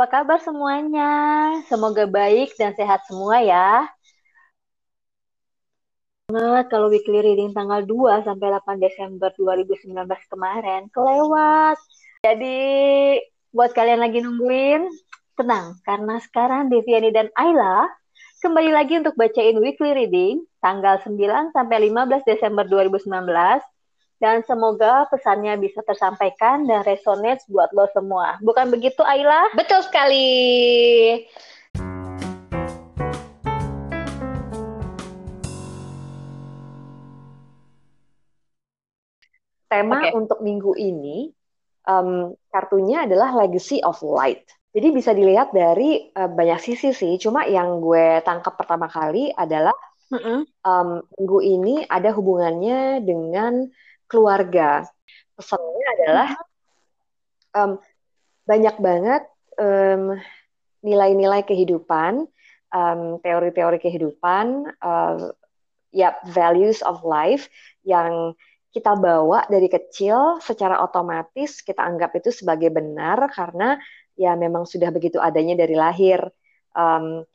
apa kabar semuanya? Semoga baik dan sehat semua ya. Banget kalau weekly reading tanggal 2 sampai 8 Desember 2019 kemarin kelewat. Jadi buat kalian lagi nungguin, tenang karena sekarang Deviani dan Ayla kembali lagi untuk bacain weekly reading tanggal 9 sampai 15 Desember 2019 dan semoga pesannya bisa tersampaikan dan resonate buat lo semua. Bukan begitu, Ayla? Betul sekali. Tema okay. untuk minggu ini um, kartunya adalah Legacy of Light. Jadi bisa dilihat dari uh, banyak sisi sih. Cuma yang gue tangkap pertama kali adalah mm -hmm. um, minggu ini ada hubungannya dengan keluarga. Pesannya adalah um, banyak banget nilai nilai-nilai kehidupan, um, teori-teori kehidupan, uh, ya values of life yang kita bawa dari kecil secara otomatis kita anggap itu sebagai benar karena ya memang sudah begitu adanya dari lahir. Um,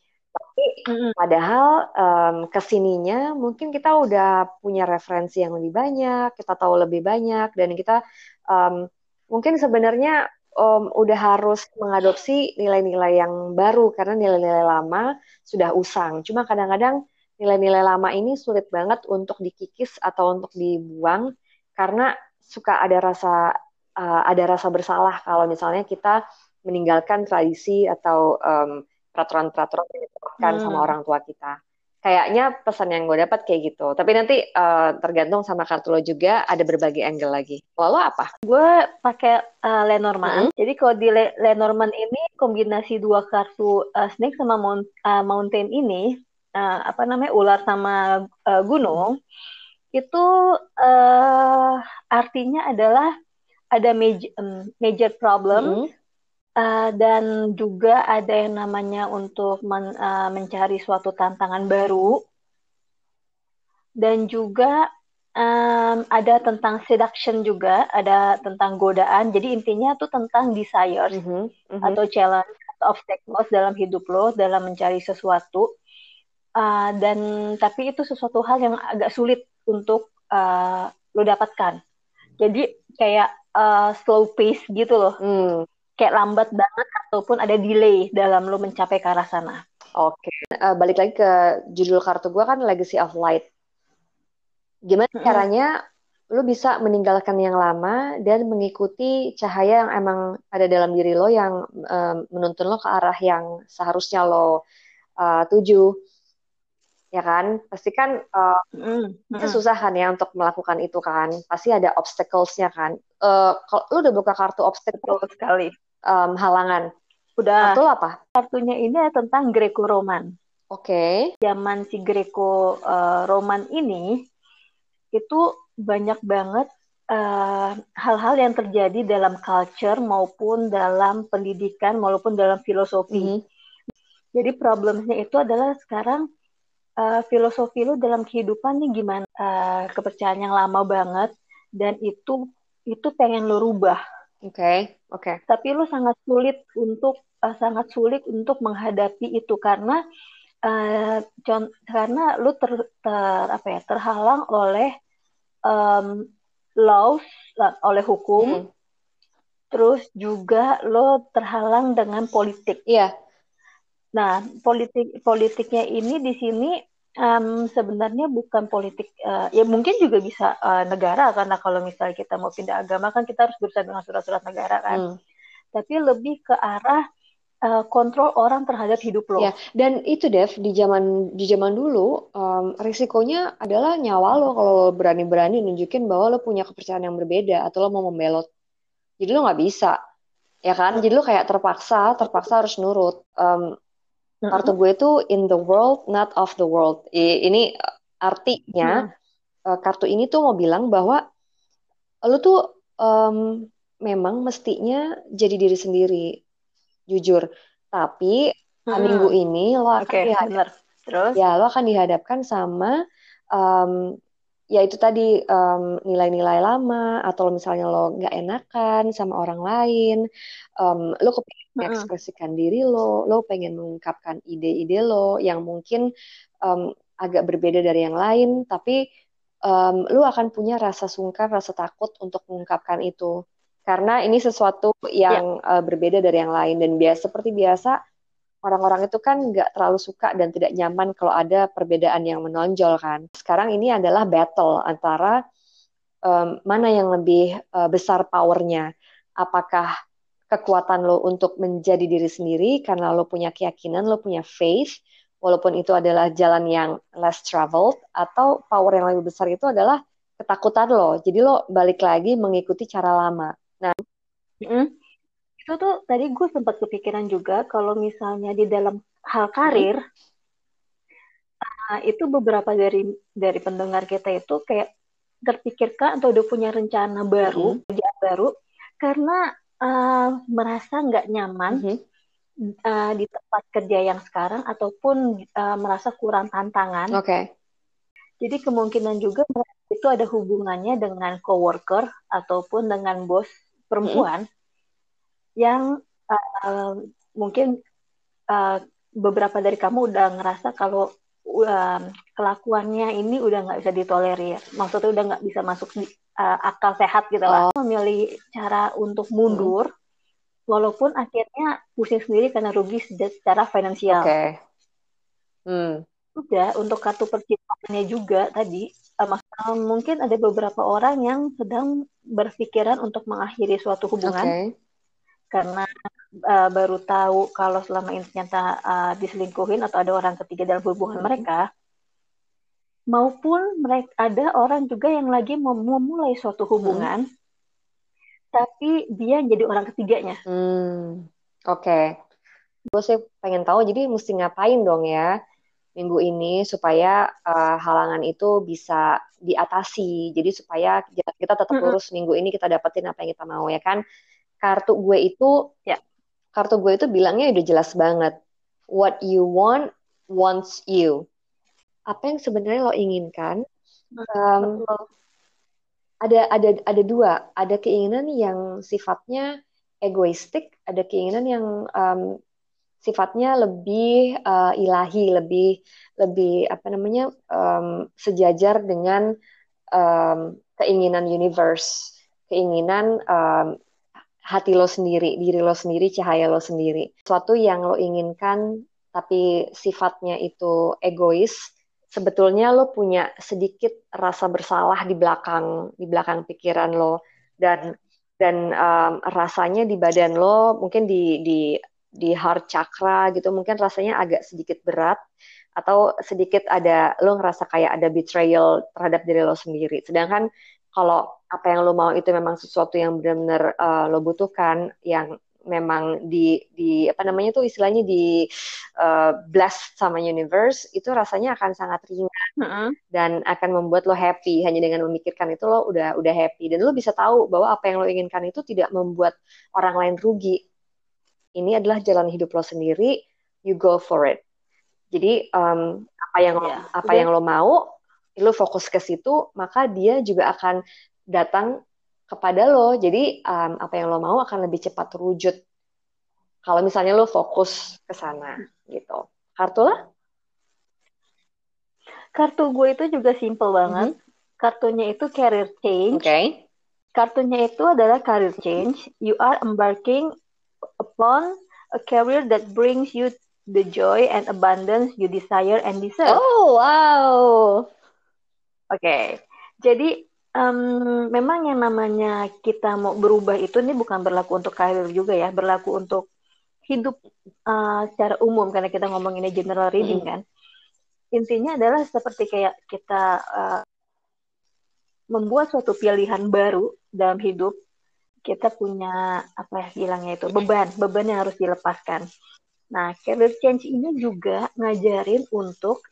tapi mm-hmm. padahal um, ke sininya mungkin kita udah punya referensi yang lebih banyak, kita tahu lebih banyak, dan kita um, mungkin sebenarnya um, udah harus mengadopsi nilai-nilai yang baru karena nilai-nilai lama sudah usang. Cuma kadang-kadang nilai-nilai lama ini sulit banget untuk dikikis atau untuk dibuang karena suka ada rasa uh, ada rasa bersalah kalau misalnya kita meninggalkan tradisi atau um, peraturan-peraturan yang diterapkan hmm. sama orang tua kita. Kayaknya pesan yang gue dapat kayak gitu. Tapi nanti uh, tergantung sama kartu lo juga ada berbagai angle lagi. Lo apa? Gue pakai uh, Lenormand. Hmm. Jadi kalau di Le Lenormand ini kombinasi dua kartu uh, Snake sama Mount, uh, Mountain ini uh, apa namanya ular sama uh, gunung itu uh, artinya adalah ada major, um, major problem. Hmm Uh, dan juga ada yang namanya untuk men, uh, mencari suatu tantangan baru. Dan juga um, ada tentang seduction juga ada tentang godaan. Jadi intinya tuh tentang desire mm -hmm, mm -hmm. atau challenge atau obstacles dalam hidup lo dalam mencari sesuatu. Uh, dan tapi itu sesuatu hal yang agak sulit untuk uh, lo dapatkan. Jadi kayak uh, slow pace gitu loh. Mm kayak lambat banget ataupun ada delay dalam lo mencapai ke arah sana. Oke, okay. uh, balik lagi ke judul kartu gue kan Legacy of Light. Gimana mm -hmm. caranya lo bisa meninggalkan yang lama dan mengikuti cahaya yang emang ada dalam diri lo yang um, menuntun lo ke arah yang seharusnya lo uh, tuju ya kan pasti kan uh, mm, mm. susah kan ya untuk melakukan itu kan pasti ada obstacles-nya kan uh, kalau lu udah buka kartu obstacle sekali um, halangan. Udah. Kartu apa? Kartunya ini tentang Greco-Roman. Oke. Okay. Zaman si Greco-Roman uh, ini itu banyak banget uh, hal-hal uh, yang terjadi dalam culture maupun dalam pendidikan maupun dalam filosofi. Mm -hmm. Jadi problemnya itu adalah sekarang uh, filosofi lu dalam kehidupan nih gimana? Uh, kepercayaan yang lama banget dan itu itu pengen lu rubah Oke, okay, oke. Okay. Tapi lu sangat sulit untuk uh, sangat sulit untuk menghadapi itu karena uh, karena lu ter, ter apa ya terhalang oleh um, laws uh, oleh hukum. Hmm. Terus juga lo terhalang dengan politik. Iya. Yeah. Nah, politik politiknya ini di sini um, sebenarnya bukan politik uh, ya mungkin juga bisa uh, negara karena kalau misalnya kita mau pindah agama kan kita harus berusaha dengan surat-surat negara kan hmm. tapi lebih ke arah uh, kontrol orang terhadap hidup lo. Ya, dan itu Dev di zaman di zaman dulu um, risikonya adalah nyawa lo kalau berani-berani nunjukin bahwa lo punya kepercayaan yang berbeda atau lo mau membelot. Jadi lo nggak bisa, ya kan? Jadi lo kayak terpaksa, terpaksa harus nurut. Um, Kartu gue itu in the world, not of the world. Ini uh, artinya hmm. kartu ini tuh mau bilang bahwa lu tuh um, memang mestinya jadi diri sendiri, jujur. Tapi hmm. minggu ini lo akan okay, dihadap, terus ya lo akan dihadapkan sama um, ya itu tadi um, nilai-nilai lama atau misalnya lo nggak enakan sama orang lain, um, lo kepengen mengekspresikan diri lo, lo pengen mengungkapkan ide-ide lo yang mungkin um, agak berbeda dari yang lain, tapi um, lo akan punya rasa sungkan, rasa takut untuk mengungkapkan itu. Karena ini sesuatu yang ya. uh, berbeda dari yang lain. Dan biasa seperti biasa orang-orang itu kan nggak terlalu suka dan tidak nyaman kalau ada perbedaan yang menonjol kan. Sekarang ini adalah battle antara um, mana yang lebih uh, besar powernya. Apakah kekuatan lo untuk menjadi diri sendiri karena lo punya keyakinan, lo punya faith, walaupun itu adalah jalan yang less traveled, atau power yang lebih besar itu adalah ketakutan lo. Jadi lo balik lagi mengikuti cara lama. Nah, mm -hmm itu tuh tadi gue sempat kepikiran juga kalau misalnya di dalam hal karir hmm. uh, itu beberapa dari dari pendengar kita itu kayak terpikirkan atau udah punya rencana baru hmm. kerja baru karena uh, merasa nggak nyaman hmm. uh, di tempat kerja yang sekarang ataupun uh, merasa kurang tantangan. Oke. Okay. Jadi kemungkinan juga itu ada hubungannya dengan coworker ataupun dengan bos perempuan. Hmm yang uh, mungkin uh, beberapa dari kamu udah ngerasa kalau uh, kelakuannya ini udah nggak bisa ditolerir, maksudnya udah nggak bisa masuk di uh, akal sehat gitu lah. Oh. Memilih cara untuk mundur, hmm. walaupun akhirnya pusing sendiri karena rugi secara finansial. Oke. Okay. Hmm. Udah untuk kartu percintaannya juga tadi, uh, mungkin ada beberapa orang yang sedang berpikiran untuk mengakhiri suatu hubungan. Okay karena uh, baru tahu kalau selama ini ternyata uh, diselingkuhin atau ada orang ketiga dalam hubungan hmm. mereka maupun mereka ada orang juga yang lagi memulai suatu hubungan hmm. tapi dia jadi orang ketiganya. Hmm. Oke, okay. gue sih pengen tahu jadi mesti ngapain dong ya minggu ini supaya uh, halangan itu bisa diatasi. Jadi supaya kita tetap lurus -hmm. minggu ini kita dapetin apa yang kita mau ya kan kartu gue itu ya. kartu gue itu bilangnya udah jelas banget. What you want wants you. Apa yang sebenarnya lo inginkan? Um, ada ada ada dua. Ada keinginan yang sifatnya egoistik ada keinginan yang um, sifatnya lebih uh, ilahi lebih lebih apa namanya um, sejajar dengan um, keinginan universe. Keinginan um, hati lo sendiri, diri lo sendiri, cahaya lo sendiri. Suatu yang lo inginkan tapi sifatnya itu egois, sebetulnya lo punya sedikit rasa bersalah di belakang di belakang pikiran lo dan dan um, rasanya di badan lo mungkin di di di heart chakra gitu mungkin rasanya agak sedikit berat atau sedikit ada lo ngerasa kayak ada betrayal terhadap diri lo sendiri. Sedangkan kalau apa yang lo mau itu memang sesuatu yang benar-benar uh, lo butuhkan, yang memang di di apa namanya tuh istilahnya di uh, blessed sama universe itu rasanya akan sangat ringan mm -hmm. dan akan membuat lo happy hanya dengan memikirkan itu lo udah udah happy dan lo bisa tahu bahwa apa yang lo inginkan itu tidak membuat orang lain rugi ini adalah jalan hidup lo sendiri you go for it jadi um, apa yang yeah. lo, apa yeah. yang lo mau lo fokus ke situ, maka dia juga akan datang kepada lo. Jadi um, apa yang lo mau akan lebih cepat terwujud. Kalau misalnya lo fokus ke sana gitu. Kartu lah? Kartu gue itu juga simple banget. Mm -hmm. Kartunya itu career change. Okay. Kartunya itu adalah career change. You are embarking upon a career that brings you the joy and abundance you desire and deserve. Oh, wow. Oke, okay. jadi um, memang yang namanya kita mau berubah itu ini bukan berlaku untuk karir juga ya, berlaku untuk hidup uh, secara umum karena kita ngomong ini general reading kan. Intinya adalah seperti kayak kita uh, membuat suatu pilihan baru dalam hidup. Kita punya apa ya bilangnya itu beban, beban yang harus dilepaskan. Nah, career change ini juga ngajarin untuk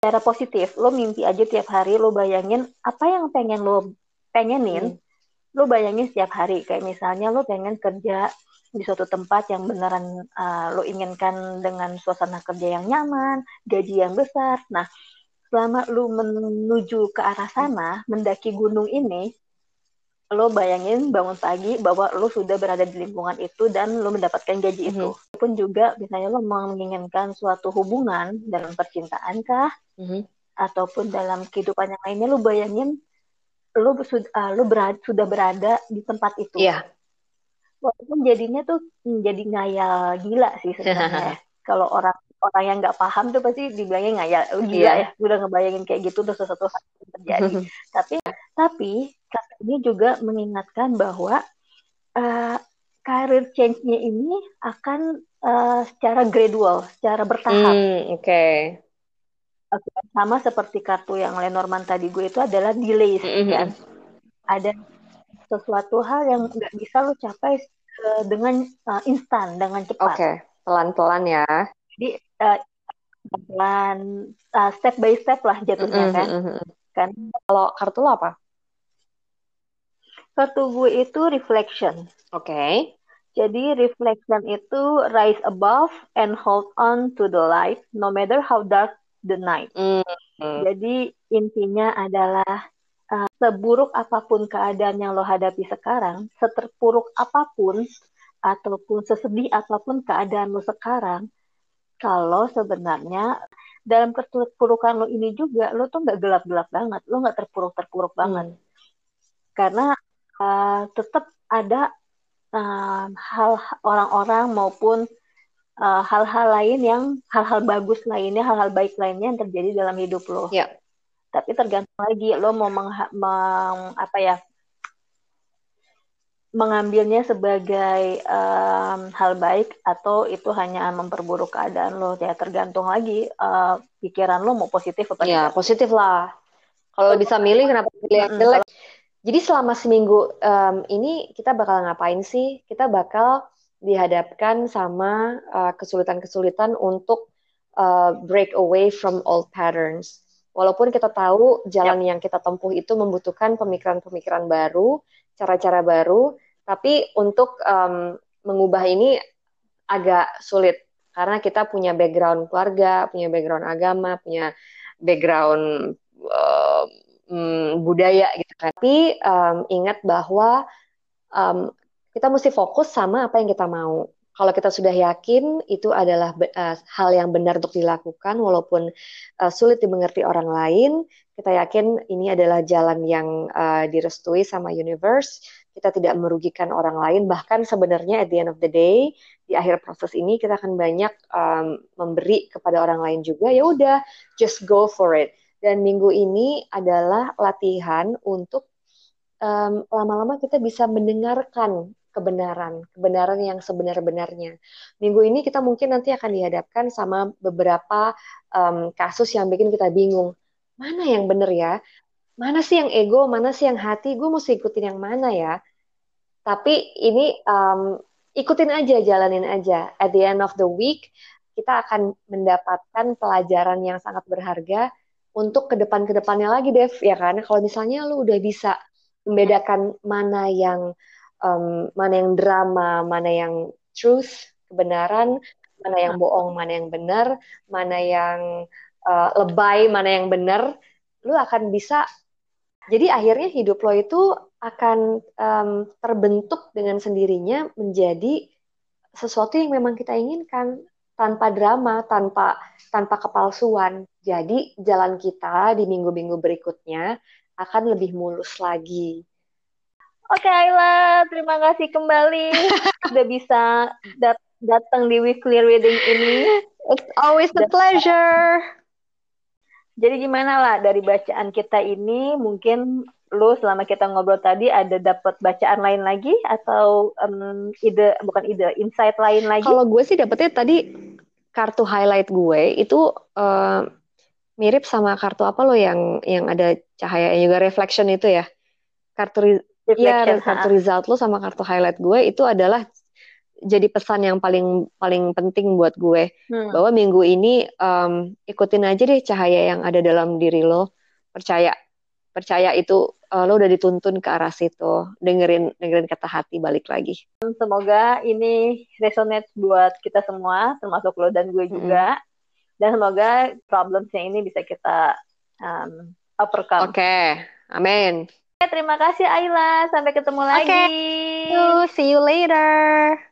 secara positif lo mimpi aja tiap hari lo bayangin apa yang pengen lo pengenin hmm. lo bayangin setiap hari kayak misalnya lo pengen kerja di suatu tempat yang beneran uh, lo inginkan dengan suasana kerja yang nyaman gaji yang besar nah selama lu menuju ke arah sana, mendaki gunung ini, lo bayangin bangun pagi bahwa lo sudah berada di lingkungan itu dan lo mendapatkan gaji mm -hmm. itu. Pun juga misalnya lo menginginkan suatu hubungan dalam percintaan kah, mm -hmm. ataupun dalam kehidupan yang lainnya, lo bayangin lo uh, lo berada, sudah berada di tempat itu. Yeah. Walaupun jadinya tuh jadi ngayal gila sih sebenarnya. Kalau orang orang yang nggak paham tuh pasti dibilangnya ngayal, oh, gila yeah. ya, udah ngebayangin kayak gitu tuh sesuatu hal yang terjadi. tapi tapi ini juga mengingatkan bahwa uh, career change-nya ini akan uh, secara gradual, secara bertahap. Hmm, Oke. Okay. Sama seperti kartu yang Lenormand tadi gue itu adalah delay, mm -hmm. kan? Ada sesuatu hal yang nggak bisa lo capai uh, dengan uh, instan, dengan cepat. Oke, okay. pelan-pelan ya. Jadi uh, pelan, uh, step by step lah jatuhnya mm -hmm. kan. Kan kalau kartu lo apa? Gue itu reflection. Oke. Okay. Jadi reflection itu rise above and hold on to the light no matter how dark the night. Mm -hmm. Jadi intinya adalah uh, seburuk apa pun keadaan yang lo hadapi sekarang, seterpuruk apa pun ataupun sesedih apa pun keadaan lo sekarang, kalau sebenarnya dalam keterpurukan lo ini juga lo tuh nggak gelap-gelap banget, lo nggak terpuruk-terpuruk banget. Hmm. Karena uh, tetap ada uh, hal orang-orang maupun uh, hal-hal lain yang hal-hal bagus lainnya, hal-hal baik lainnya yang terjadi dalam hidup lo. Ya. Tapi tergantung lagi lo mau meng, meng apa ya mengambilnya sebagai um, hal baik atau itu hanya memperburuk keadaan lo ya tergantung lagi uh, pikiran lo mau positif atau ya tidak. positif lah kalau bisa milih kenapa pilih yang jelek jadi selama seminggu um, ini kita bakal ngapain sih? Kita bakal dihadapkan sama uh, kesulitan-kesulitan untuk uh, break away from old patterns. Walaupun kita tahu jalan yep. yang kita tempuh itu membutuhkan pemikiran-pemikiran baru, cara-cara baru, tapi untuk um, mengubah ini agak sulit karena kita punya background keluarga, punya background agama, punya background uh, um, budaya gitu. Tapi um, ingat bahwa um, kita mesti fokus sama apa yang kita mau. Kalau kita sudah yakin itu adalah uh, hal yang benar untuk dilakukan, walaupun uh, sulit dimengerti orang lain, kita yakin ini adalah jalan yang uh, direstui sama universe. Kita tidak merugikan orang lain, bahkan sebenarnya at the end of the day di akhir proses ini kita akan banyak um, memberi kepada orang lain juga. Ya udah, just go for it dan minggu ini adalah latihan untuk um, lama-lama kita bisa mendengarkan kebenaran, kebenaran yang sebenar-benarnya. Minggu ini kita mungkin nanti akan dihadapkan sama beberapa um, kasus yang bikin kita bingung. Mana yang benar ya? Mana sih yang ego? Mana sih yang hati? Gue mesti ikutin yang mana ya? Tapi ini um, ikutin aja, jalanin aja. At the end of the week, kita akan mendapatkan pelajaran yang sangat berharga untuk ke depan ke depannya lagi Dev. Ya kan? Kalau misalnya lu udah bisa membedakan mana yang um, mana yang drama mana yang truth kebenaran mana yang bohong mana yang benar mana yang uh, lebay mana yang benar lu akan bisa. Jadi akhirnya hidup lo itu akan um, terbentuk dengan sendirinya menjadi sesuatu yang memang kita inginkan tanpa drama, tanpa tanpa kepalsuan. Jadi jalan kita di minggu-minggu berikutnya akan lebih mulus lagi. Oke Ayla, terima kasih kembali sudah bisa dat datang di weekly reading ini. It's always a pleasure. Jadi gimana lah dari bacaan kita ini mungkin lu selama kita ngobrol tadi ada dapat bacaan lain lagi atau um, ide bukan ide insight lain lagi? Kalau gue sih dapetnya tadi kartu highlight gue itu uh, mirip sama kartu apa lo yang yang ada cahaya juga reflection itu ya. Kartu ya kartu result lo sama kartu highlight gue itu adalah jadi pesan yang paling paling penting buat gue hmm. bahwa minggu ini um, ikutin aja deh cahaya yang ada dalam diri lo percaya percaya itu uh, lo udah dituntun ke arah situ dengerin dengerin kata hati balik lagi semoga ini resonate buat kita semua termasuk lo dan gue juga mm -hmm. dan semoga problemsnya ini bisa kita um, overcome. Oke, okay. amin. Terima kasih Ayla, sampai ketemu lagi. Okay. See you later.